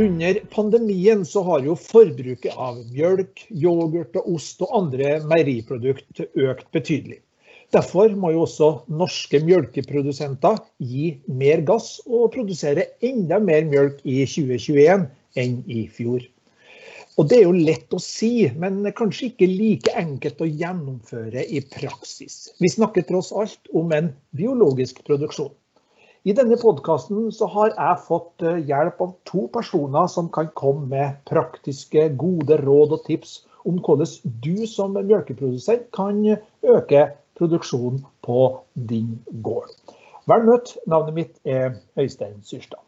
Under pandemien så har jo forbruket av mjølk, yoghurt og ost og andre meieriprodukt økt betydelig. Derfor må jo også norske mjølkeprodusenter gi mer gass og produsere enda mer mjølk i 2021 enn i fjor. Og Det er jo lett å si, men kanskje ikke like enkelt å gjennomføre i praksis. Vi snakker tross alt om en biologisk produksjon. I denne podkasten har jeg fått eh, hjelp av to personer som kan komme med praktiske, gode råd og tips om hvordan du som melkeprodusent kan øke produksjonen på din gård. Vel møtt. Navnet mitt er Øystein Syrstad.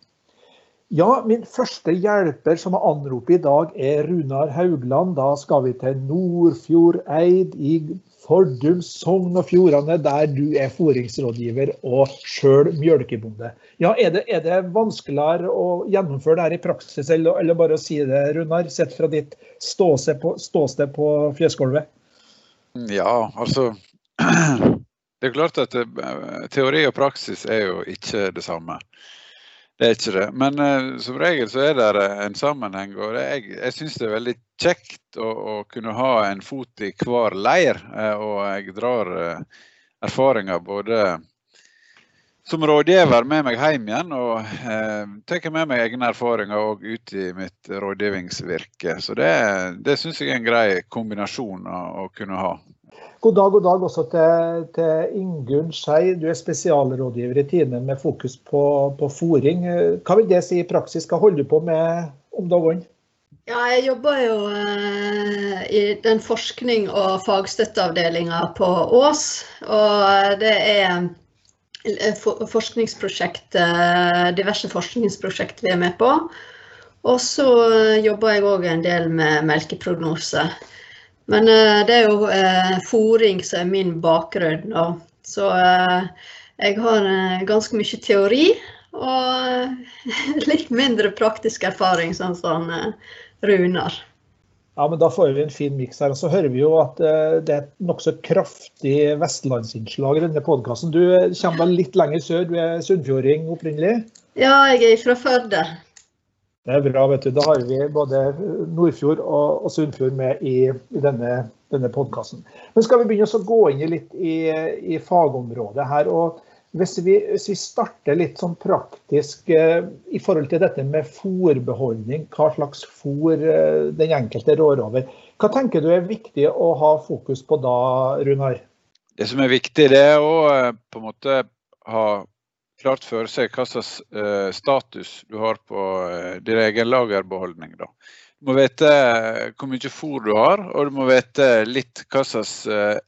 Ja, min første hjelper som har anropet i dag er Runar Haugland. Da skal vi til Nordfjordeid i Fordum, Sogn og Fjordane, der du er fôringsrådgiver og sjøl mjølkebonde. Ja, er det, er det, vanskeligere å gjennomføre det her i praksis, eller, eller bare å si det, Runar, sett fra ditt ståsted på, ståsted på fjøsgulvet? Ja, altså Det er klart at eh, teori og praksis er jo ikke det samme. Det er ikke det. Men uh, som regel så er det en sammenheng. Og det, jeg, jeg syns det er veldig kjekt å, å, kunne ha en fot i hver leir. Uh, og jeg drar uh, erfaringer både som rådgiver med meg hjem igjen, og eh, tar med meg egne erfaringer òg ut i mitt rådgivningsvirke. Så det, det syns jeg er en grei kombinasjon å, å kunne ha. God dag, god dag også til, til Ingunn Skei. Du er spesialrådgiver i Tine med fokus på, på fòring. Hva vil det si i praksis? Hva holder du på med om dagene? Ja, jeg jobber jo eh, i den forskning- og fagstøtteavdelinga på Ås. Og det er eh, forskningsprosjekt, eh, diverse forskningsprosjekt vi er med på. Og så jobber jeg òg en del med melkeprognose. Men uh, det er jo uh, fòring som er min bakgrunn. Da. så uh, jeg har ganske mye teori og litt mindre praktisk erfaring, sånn som Runar. Ja, men Da får vi en fin miks her. Og så hører vi jo at det er et nokså kraftig vestlandsinnslag i denne podkasten. Du kommer vel litt lenger sør, du er sunnfjording opprinnelig? Ja, jeg er fra Førde. Det er bra. vet du. Da har vi både Nordfjord og, og Sunnfjord med i, i denne, denne podkasten. Men skal vi begynne å gå inn litt i, i fagområdet her. og hvis vi, hvis vi, starter litt sånn praktisk eh, i forhold til dette med fôrbeholdning, hva slags fôr eh, den enkelte rår over. Hva tenker du er viktig å ha fokus på da, Runar? Det som er viktig, det er å eh, på en måte ha klart for seg hva slags uh, status du har på uh, din egen lagerbeholdning. Da. Du må vite uh, hvor mye fôr du har, og du må vite litt hva slags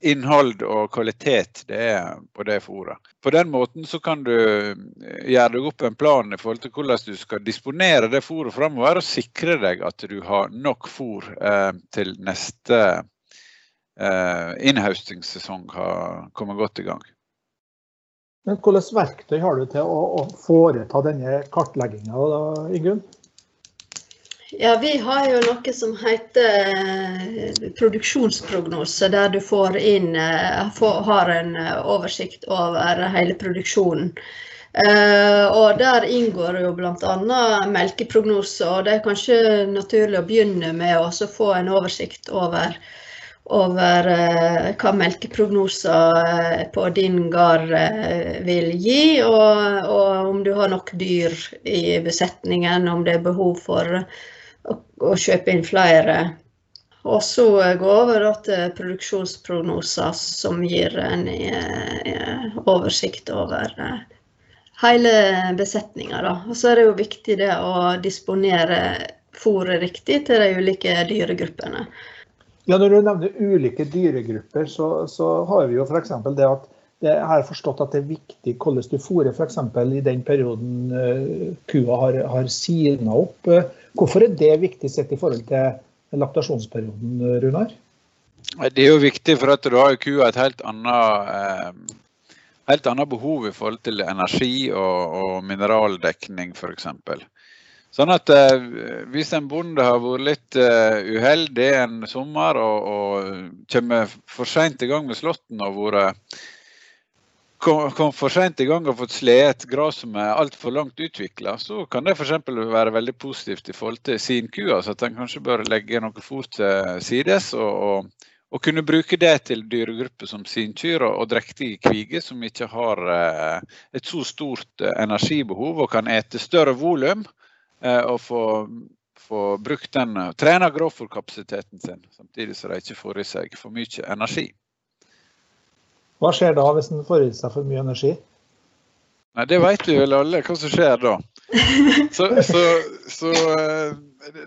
innhold og kvalitet det er på det fôret. På den måten kan du gjøre deg opp en plan i forhold til hvordan du skal disponere det fôret framover, og sikre deg at du har nok fôr til neste innhaustingssesong har kommet godt i gang. Men hvilke verktøy har du til å, foreta denne kartlegginga, Ingunn? Ja, Vi har jo noe som heter eh, produksjonsprognose, der du får inn, eh, har en eh, oversikt over hele produksjonen. Og Der inngår jo bl.a. melkeprognose. og Det er kanskje naturlig å begynne med å få en oversikt over over eh, hva melkeprognoser eh, på din gard eh, vil gi, og, og, om du har nok dyr i besetningen, om det er behov for å, å kjøpe inn flere. Og så gå over til produksjonsprognoser som gir en oversikt over hele besetninga. Og så er det jo viktig det å disponere fôret riktig til de ulike dyregruppene. Ja, Når du nevner ulike dyregrupper, så, så har vi jo f.eks. det at jeg har forstått at det er viktig hvordan du fôrer f.eks. i den perioden uh, kua har, har sina opp. Hvorfor er det viktig sett i forhold til laktasjonsperioden, Runar? Det er jo viktig for at du har kua et helt annet, eh, helt annet behov i forhold til energi og, og mineraldekning f.eks. Sånn at eh, Hvis en bonde har vært litt eh, uheldig en sommer og, og kommer for seint i gang med slåtten og vært kom, kom for seint i gang og fått sleet gress som er altfor langt utvikla, så kan det f.eks. være veldig positivt i forhold til sin ku. Altså at en kanskje bør legge noe fôr til sides og, og, og, kunne bruke det til dyregrupper som sinkyr og, og drektige kviger som ikke har eh, et så stort eh, energibehov og kan ete større volum og få, få brukt den, trene grovfòrkapasiteten sin, samtidig som de ikke får i seg for mye energi. Hva skjer da hvis den får i seg for mye energi? Nei, Det vet vi vel alle hva som skjer da. Så, så, så eh,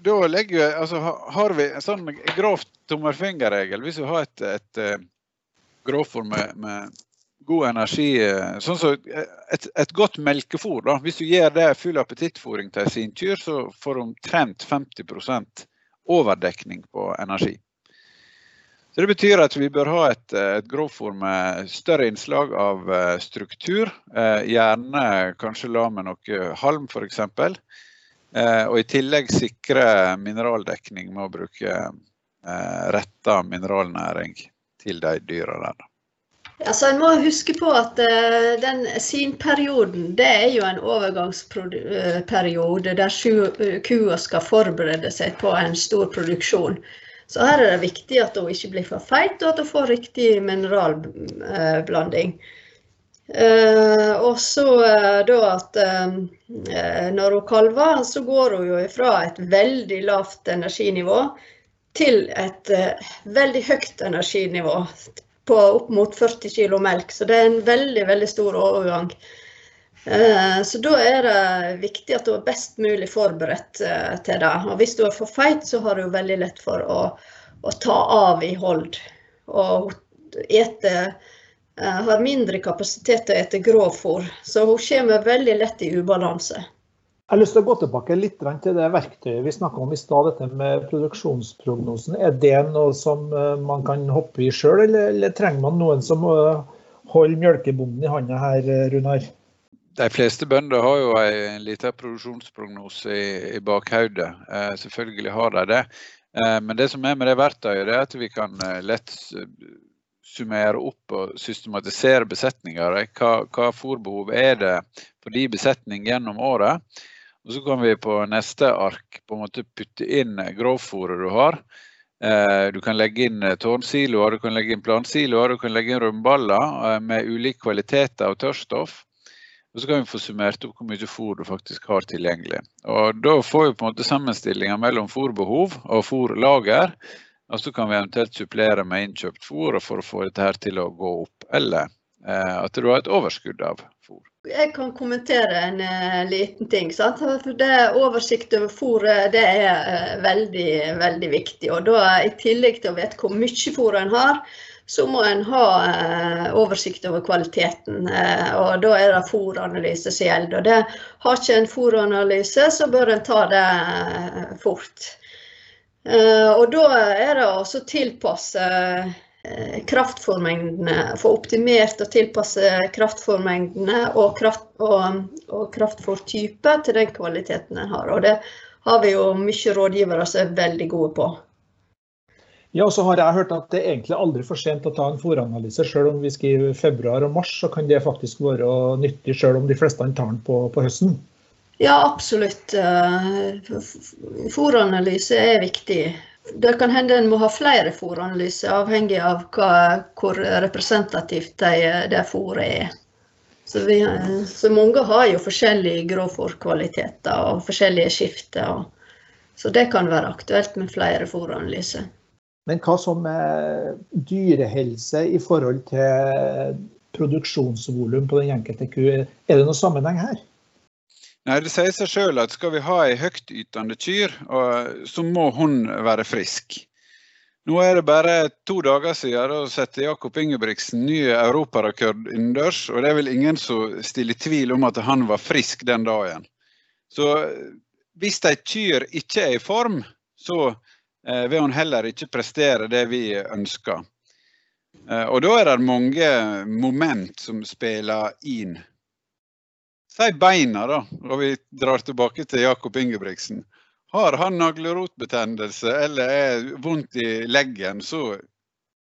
da legger vi Altså har vi en sånn grovt tommelfingerregel. Hvis vi har et, et, grovfòr med, med, god energi, eh, sånn som et, et, godt melkefôr, da. Hvis du gir det full appetittfôring til sin kyr, så får du omtrent 50% overdekning på energi. Så Det betyr at vi bør ha et, et grovfôr med større innslag av eh, struktur. Eh, gjerne kanskje la med noe halm f.eks. Og i tillegg sikre mineraldekning med å bruke retta mineralnæring til de dyra der. Altså, en må huske på at uh, den sinperioden det er jo en overgangsperiode der kua skal forberede seg på en stor produksjon. Så her er det viktig at hun ikke blir for feit, og at hun får riktig mineralblanding. Uh, og så uh, da at uh, når hun kalver, så går hun jo ifra et veldig lavt energinivå til et veldig høyt energinivå på opp mot 40 kg melk. Så det er en veldig, veldig stor overgang. Eh, så da er det viktig at du er best mulig forberedt eh, til det. Og hvis du er for feit, så har du veldig lett for å, å ta av i hold. Og ete eh, har mindre kapasitet til å ete grovfôr, så hun kommer veldig lett i ubalanse. Jeg har lyst til å gå tilbake litt til det verktøyet vi snakka om i stad, dette med produksjonsprognosen. Er det noe som man kan hoppe i sjøl, eller, eller, trenger man noen som holder mjølkebonden i handa her, Runar? De fleste bønder har jo en liten produksjonsprognose i, i bakhodet. Eh, selvfølgelig har de det. Eh, men det som er med det verktøyet, er at vi kan eh, lett summere opp og systematisere besetninger. Hva, hva fôrbehov er det for de besetning gjennom året? Og Så kan vi på neste ark på en måte putte inn grovfòret du har. Eh, du kan legge inn tårnsiloer, du kan legge inn plansiloer, du kan legge inn rundballer eh, med ulik kvalitet av tørrstoff. Og så kan vi få summert opp hvor mye fôr du faktisk har tilgjengelig. Og Da får vi på en måte sammenstillinga mellom fôrbehov og fôrlager. Og så kan vi eventuelt supplere med innkjøpt fôr for å få dette til å gå opp. Eller eh, at du har et overskudd av fôr. Jeg kan kommentere en uh, liten ting. Sant? For det Oversikt over fôret det er uh, veldig, veldig viktig. Og da I tillegg til å vite hvor mye fôr en har, så må en ha eh, oversikt over kvaliteten. Eh, og Da er det fòranalyse som gjelder. og det Har ikke en fòranalyse, så bør en ta det eh, fort. Eh, og Da er det også å tilpasse eh, kraftfòrmengdene, få optimert og tilpasse kraftformengdene og, kraft, og, og kraftfortype til den kvaliteten en har. Og Det har vi jo mye rådgivere som er veldig gode på. Ja, og så har jeg hørt at det er egentlig aldri for sent å ta en fòranalyse. Selv om vi skriver februar og mars, så kan det faktisk være nyttig selv om de fleste tar den på, på høsten. Ja, absolutt. Eh, fòranalyse er viktig. Det kan hende en må ha flere fòranalyser, avhengig av hva, hvor representativt det, det fòret er. Så, vi, så, mange har jo forskjellige grovfòrkvaliteter og forskjellige skifter. Så det kan være aktuelt med flere fòranalyser. Men hva som er dyrehelse i forhold til produksjonsvolum på den enkelte ku? Er det noen sammenheng her? Nei, Det sier seg selv at skal vi ha ei høytytende kyr, så må hun være frisk. Nå er det bare to dager siden da satte Jakob Ingebrigtsen ny europarekord innendørs. Og det er vel ingen som stiller tvil om at han var frisk den dagen. Så hvis ei kyr ikke er i form, så Eh, vil hun heller ikke prestere det vi ønsker. Eh, og da er det mange moment som spiller inn. Si beina, da, og vi drar tilbake til Jakob Ingebrigtsen. Har han naglerotbetennelse eller er vondt i leggen, så,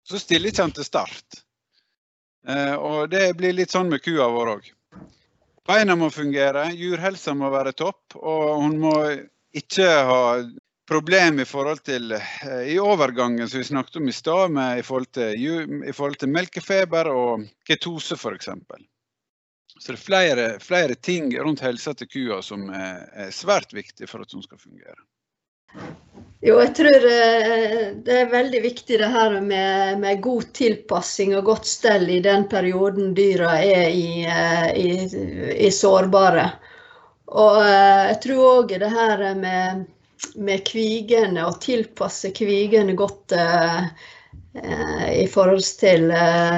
så stiller ikke han til start. Eh, og det blir litt sånn med kua vår òg. Beina må fungere, djurhelsa må være topp, og hun må ikke ha problem i forhold til eh, i overgangen som vi snakket om i stad, i, i forhold til melkefeber og ketose f.eks. Så det er flere, flere, ting rundt helsa til kua som er, er svært viktig for at hun skal fungere. Jo, jeg tror eh, det er veldig viktig det her med, med god tilpassing og godt stell i den perioden dyra er i, eh, i, i sårbare. Og eh, jeg tror òg det her med, med kvigene, å tilpasse kvigene godt i forhold til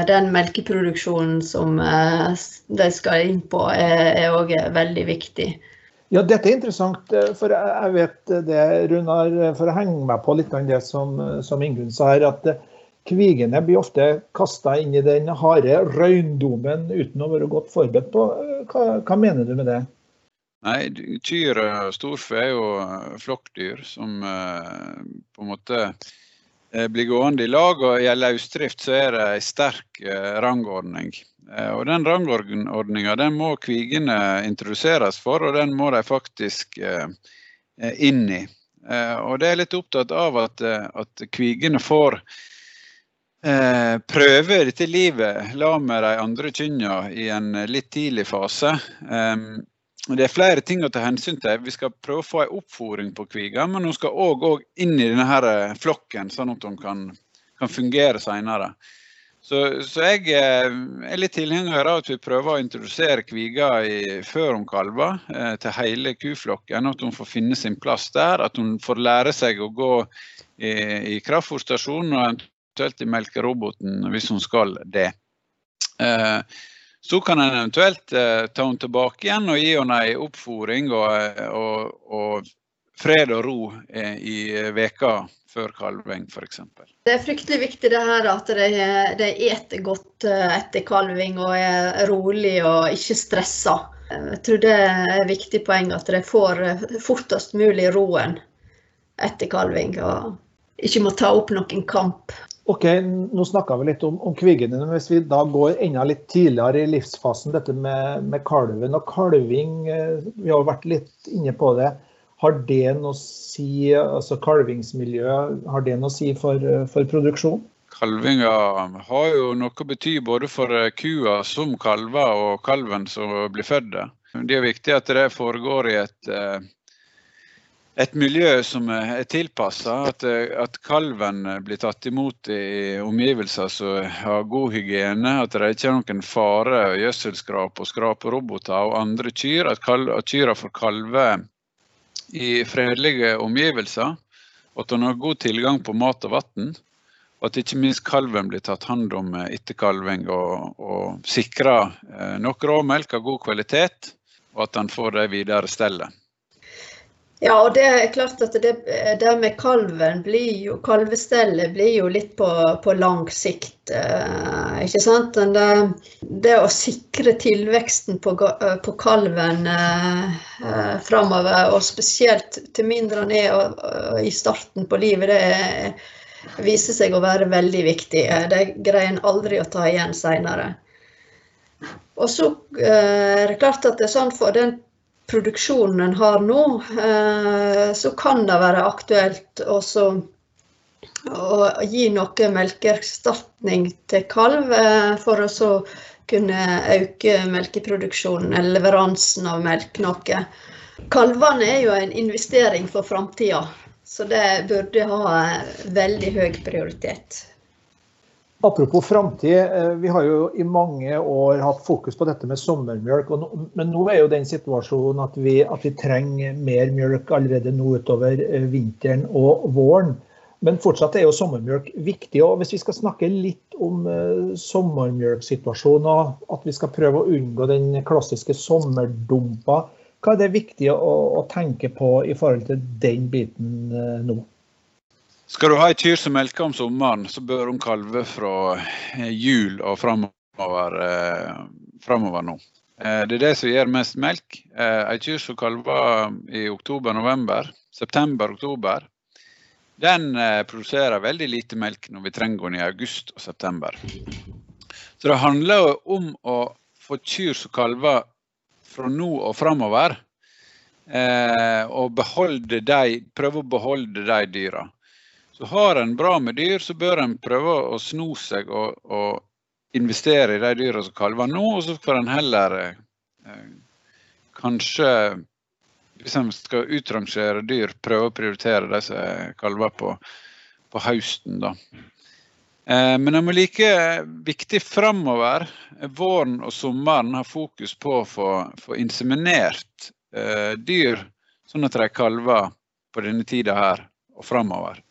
den melkeproduksjonen som de skal inn på, er òg veldig viktig. Ja, dette er interessant, eh, for jeg vet det, Runar, for å henge meg på litt av det som, som Ingunn sa her, at kvigene blir ofte kasta inn i den harde røyndomen uten å være godt forberedt på. Hva, hva mener du med det? Nei, Kyr og storfe er jo flokkdyr som eh, på en måte eh, blir gående i lag. Og i løsdrift så er det en sterk rangordning. Eh, og Den rangordninga den må kvigene introduseres for, og den må de faktisk eh, eh, inn i. Og Det er litt opptatt av at, at kvigene får prøve dette livet la med de andre kynna i en litt tidlig fase. Det er flere ting å ta hensyn til. Vi skal prøve å få en oppfòring på kviga, men hun skal òg inn i denne flokken, sånn at hun kan, kan fungere seinere. Så, så, jeg eh, er litt tilhenger av at vi prøver å introdusere kviga i, før hun kalver, eh, til hele kuflokken. At hun får finne sin plass der. At hun får lære seg å gå i, i kraftfòrstasjonen og eventuelt i melkeroboten hvis hun skal det. Eh, så kan en eventuelt eh, ta henne tilbake igjen og gi henne en oppfòring og, og, og, fred og ro eh, i veka før kalving f.eks. Det er fryktelig viktig det her at de, eter godt eh, etter kalving og er rolig og ikke stressa. Jeg tror det er et viktig poeng at de får eh, fortest mulig roen etter kalving. Og ikke må ta opp noen kamp. Ok, Nå snakka vi litt om, om kvigene. men Hvis vi da går enda litt tidligere i livsfasen, dette med, med kalven og kalving. Eh, vi har vært litt inne på det. Har det noe å si, altså kalvingsmiljøet, har det noe å si for, for produksjon? Kalvinga har jo noe å bety både for kua som kalver og kalven som blir født. Det er viktig at det foregår i et, eh, et miljø som er tilpassa. At, at, kalven blir tatt imot i omgivelser som har god hygiene. At det ikke er noen fare, gjødselskrap og skraperoboter og andre kyr. At, kal, at kyra får kalve i fredelige omgivelser, at han har god tilgang på mat og vann. Og at ikke minst kalven blir tatt hånd om etter kalving og, og sikra eh, nok råmelk av god kvalitet, og at han får det videre stellet. Ja, og det er klart at det, det med kalven blir jo, kalvestellet blir jo litt på, på lang sikt. Eh, ikke sant? Det, det, å sikre tilveksten på, på kalven eh, eh framover, og spesielt til mindre han er i starten på livet, det viser seg å være veldig viktig. Det greier en aldri å ta igjen seinere. Og så eh, er det klart at det er sånn for den produksjonen en har nå, eh, så kan det være aktuelt også å gi noe melkeerstatning til kalv eh, for å kunne øke melkeproduksjonen eller leveransen av melk noe. Kalvene er jo en investering for framtida, så det burde ha veldig høy prioritet. Apropos framtid. Eh, vi har jo i mange år hatt fokus på dette med sommermjølk. men nå er jo den situasjonen at vi, at vi trenger mer mjølk allerede nå utover eh, vinteren og våren. Men fortsatt er jo sommermjølk viktig. og Hvis vi skal snakke litt om uh, sommermjølksituasjonen, og at vi skal prøve å unngå den klassiske sommerdumpa, hva er det viktig å, å tenke på i forhold til den biten nå? Skal du ha ei kyr som melker om sommeren, så bør hun kalve fra eh, jul og framover, eh, framover nå. Eh, det er det som gir mest melk. Ei kyr som kalver i oktober-november, september-oktober, den produserer veldig lite melk når vi trenger den i august og september. Så det handler om å få kyr som kalver fra nå og framover. Og beholde de, prøve å beholde de dyra. Har en bra med dyr, så bør en prøve å sno seg og, og investere i de dyra som kalver nå, og så får en heller eh, kanskje hvis en skal utrangere dyr, prøve å prioritere de som kalver på, på høsten. da. Eh, men det er like viktig framover, våren og sommeren, ha fokus på å få inseminert eh, dyr, sånn at de kalver på denne tida her og framover.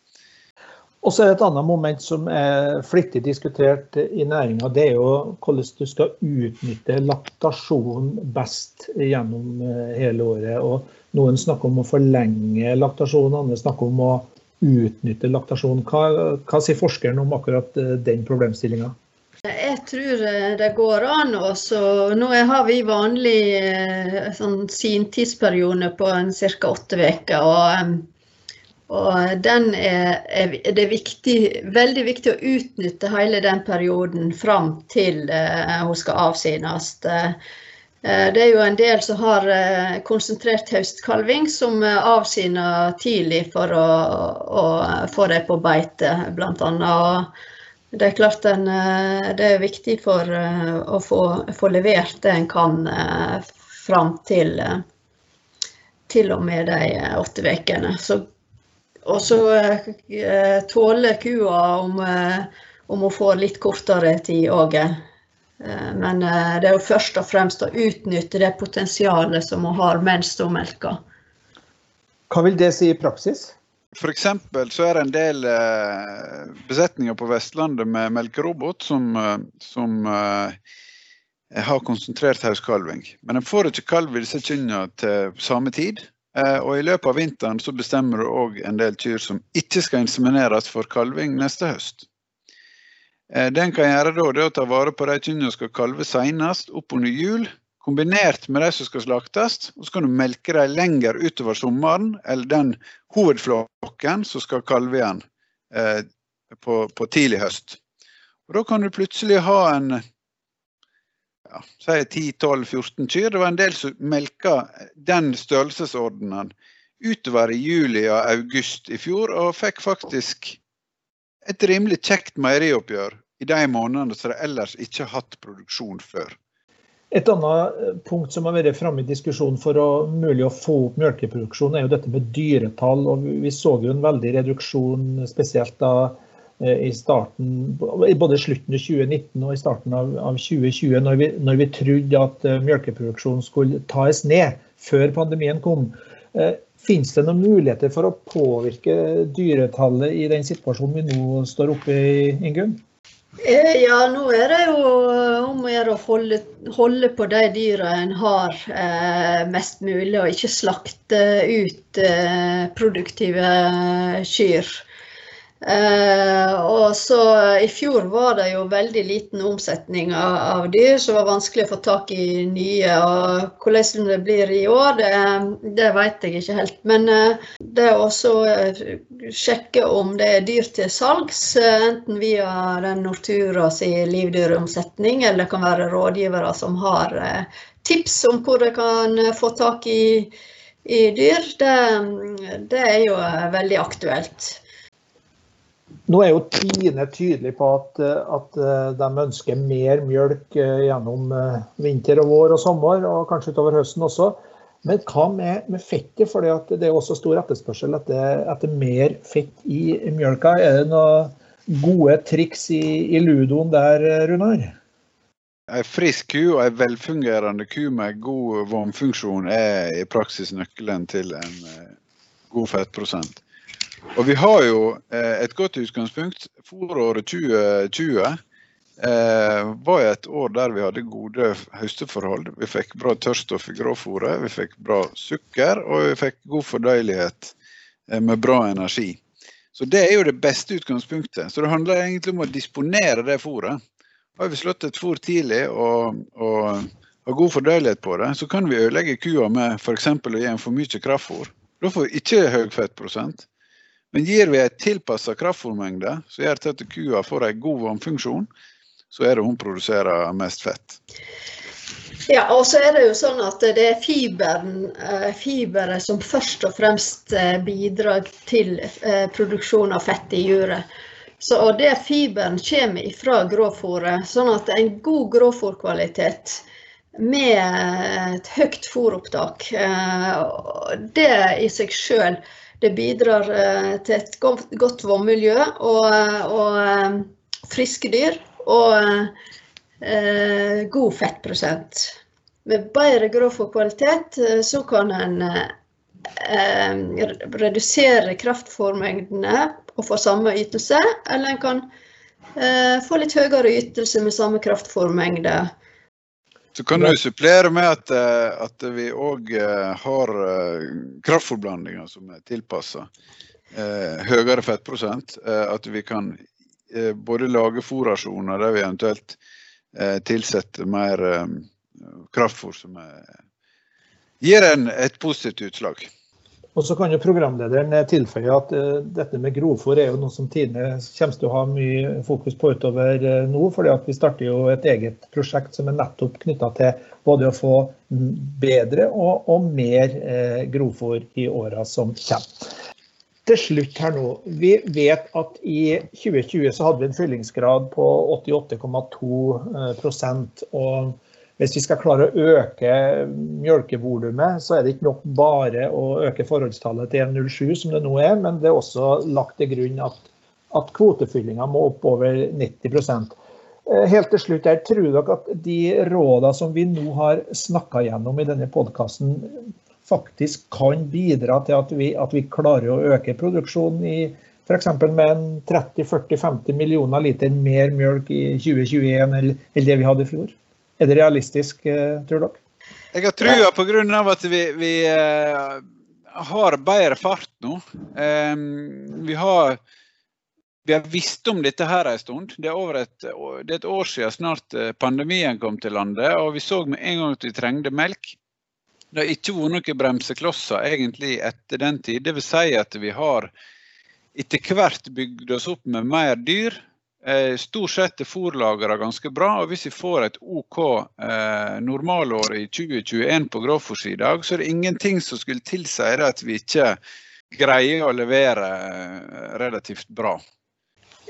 Og så er det et annet moment som er flittig diskutert i næringa. Det er jo hvordan du skal utnytte laktasjon best gjennom eh, hele året. Og noen snakker om å forlenge laktasjon, andre snakker om å utnytte laktasjon. Hva, hva sier forskeren om akkurat eh, den problemstillinga? Jeg tror eh, det går an. Også. Nå har vi vanlig sånn sintidsperiode på ca. åtte uker. Og er, er, det er viktig, veldig viktig å utnytte hele den perioden fram til uh, hun skal avsines. Uh, det er jo en del som har uh, konsentrert høstkalving, som avsiner tidlig for å, å få dem på beite, bl.a. Det er klart den, det er viktig for å få, få levert det en kan fram til, til og med de åtte ukene. Og så eh, tåler kua om, eh, om hun får litt kortere tid òg. Eh, men det er jo først og fremst å utnytte det potensialet som hun har mens hun melker. Hva vil det si i praksis? F.eks. så er det en del besetninger på Vestlandet med melkerobot som, som har konsentrert hauskalving. Men en får ikke kalv i disse kyrne til samme tid. Eh, og I løpet av vinteren så bestemmer du òg en del kyr som ikke skal insemineres for kalving neste høst. Eh, det en kan gjøre da, det er å ta vare på de kyrne som skal kalve senest oppunder jul, kombinert med de som skal slaktes. og Så kan du melke dem lenger utover sommeren, eller den hovedflokken som skal kalve igjen eh, på, på tidlig høst. Og Da kan du plutselig ha en ja, 10-12-14 kyr. Det var en del som melka den størrelsesordenen utover i juli og august i fjor, og fikk faktisk et rimelig kjekt meierioppgjør i de månedene som de ellers ikke har hatt produksjon før. Et annet eh, punkt som har vært framme i diskusjonen for å mulig å få opp melkeproduksjon, er jo dette med dyretall. og Vi så jo en veldig reduksjon, spesielt da i starten, både slutten av 2019 og i starten av, av 2020, når vi, når vi, trodde at uh, melkeproduksjonen skulle tas ned før pandemien kom. Uh, Finnes det noen muligheter for å påvirke dyretallet i den situasjonen vi nå står oppe i, Ingunn? Ja, nå er det jo om å gjøre å holde, holde, på de dyra en har eh, mest mulig, og ikke slakte ut eh, produktive kyr. Uh, og så I fjor var det jo veldig liten omsetning av, av, dyr, så det var vanskelig å få tak i nye. og Hvordan det blir i år, det, det vet jeg ikke helt. Men eh, det å uh, sjekke om det er dyr til salgs, enten via den Nortura si livdyromsetning, eller det kan være rådgivere som har tips om hvor de kan få tak i, i dyr, det, det er jo veldig aktuelt. Nå er jo Tine tydelig på at, at, eh, de ønsker mer mjølk eh, gjennom eh, vinter og vår og sommer, og kanskje utover høsten også. Men hva med, med fettet? For det er også stor etterspørsel etter, etter, mer fett i mjølka. Er det noen gode triks i, i ludoen der, Runar? En frisk ku og en velfungerende ku med god vannfunksjon er i praksis nøkkelen til en god fettprosent. Og vi har jo eh, et godt utgangspunkt. Foråret 2020 eh, var et år der vi hadde gode høsteforhold. Vi fikk bra tørrstoff i gråfòret, vi fikk bra sukker og vi fikk god fordøyelighet eh, med bra energi. Så Det er jo det beste utgangspunktet. Så Det handler egentlig om å disponere det fôret. Har vi slått et fôr tidlig og, og har god fordøyelighet på det, så kan vi ødelegge kua med f.eks. å gi en for mye kraftfôr. Da får vi ikke høy fettprosent. Men gir vi en tilpassa kraftfòrmengde som gjør at kua får en god vannfunksjon, så er det hun produserer mest fett. Ja, og så er det jo sånn at det er fiberen, eh, fiberet som først og fremst eh, bidrar til eh, produksjon av fett i juret. Så, og det fiberen kommer fra grovfòret. Sånn at en god grovfòrkvalitet med et høyt fôropptak, det i seg sjøl det bidrar til et godt vannmiljø og, og friske dyr. Og eh, god fettprosent. Med bedre grovfòrkvalitet eh, så kan en eh, redusere kraftfòrmengdene og få samme ytelse, eller en kan eh, få litt høyere ytelse med samme kraftfòrmengde. Så kan du supplere med at, eh, at vi òg eh, har kraftforblandinger som er tilpassa høyere fettprosent. At vi kan både lage fòrrasjoner der vi eventuelt Eh, tilsetter mer eh, kraftfòr som gir en et positivt utslag. Og så kan jo programlederen tilføye at uh, dette med grovfôr er jo noe som Tine kommer til å ha mye fokus på utover uh, nå. fordi vi starter jo et eget prosjekt som er nettopp knytta til både å få bedre og, og mer uh, grovfôr i åra som kommer til slutt her nå. Vi vet at i 2020 så hadde vi en fyllingsgrad på 88,2 eh, og hvis vi skal klare å øke mjølkevolumet, så er det ikke nok bare å øke forholdstallet til 1,07 som det nå er, men det er også lagt til grunn at, at kvotefyllinga må opp over 90 eh, Helt til slutt, jeg tror dere at de rådene som vi nå har snakka gjennom i denne podkasten, faktisk kan bidra til at vi, at vi klarer å øke produksjonen i f.eks. med 30-40-50 millioner liter mer mjølk i 2021 enn det vi hadde i fjor? Er det realistisk, eh, tror dere? Jeg har trua pga. at vi, vi uh, har bedre fart nå. Vi har vi har visst om dette her en stund. Det er, et, det er et år siden snart eh, pandemien kom til landet, og vi så med en gang at vi trengte melk. Det har ikke vært noen bremseklosser egentlig etter den tid. Dvs. Si at vi har etter hvert bygd oss opp med mer dyr. Eh, stort sett er fòrlagrene ganske bra. og Hvis vi får et OK eh, normalår i 2021 på grovfòrsida, så er det ingenting som skulle tilsi at vi ikke greier å levere eh, relativt bra.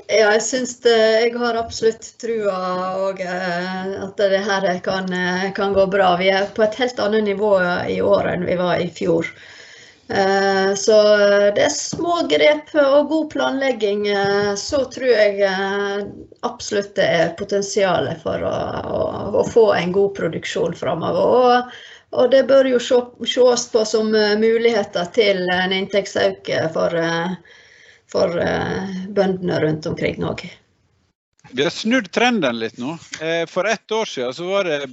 Ja, jeg syns det, jeg har absolutt trua og at det her kan, kan, gå bra. Vi er på et helt annet nivå i år enn vi var i fjor. Eh, så det er små grep og god planlegging. Så tror jeg absolutt det er potensial for å, å, å få en god produksjon framover. Og, og, det bør jo ses på som muligheter til en inntektsøkning for for eh, bøndene rundt omkring òg. Vi har snudd trenden litt nå. Eh, for ett år siden så var det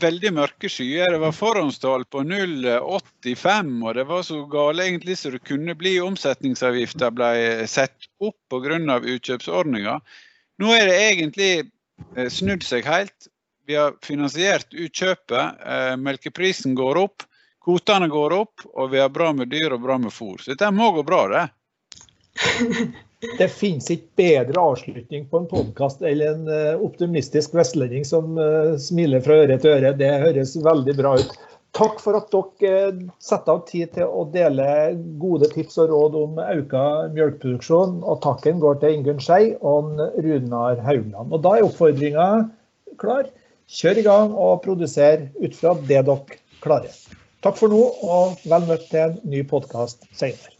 veldig mørke skyer. Det var forhåndstall på 0,85, og det var så gale egentlig så det kunne bli. Omsetningsavgifta ble satt opp pga. utkjøpsordninga. Nå er det egentlig eh, snudd seg helt. Vi har finansiert utkjøpet. Melkeprisen går opp, kvotene går opp, og vi har bra med dyr og bra med fôr. Så dette må gå bra, det. Det finnes ikke bedre avslutning på en podkast enn en eh, optimistisk vestlending som eh, smiler fra øre til øre. Det høres veldig bra ut. Takk for at dere eh, setter av tid til å dele gode tips og råd om økt melkeproduksjon. Og takken går til Ingunn Skei og Runar Haugland. Og da er oppfordringa klar. Kjør i gang og produser ut fra det dere klarer. Takk for nå, og vel møtt til en ny podkast senere.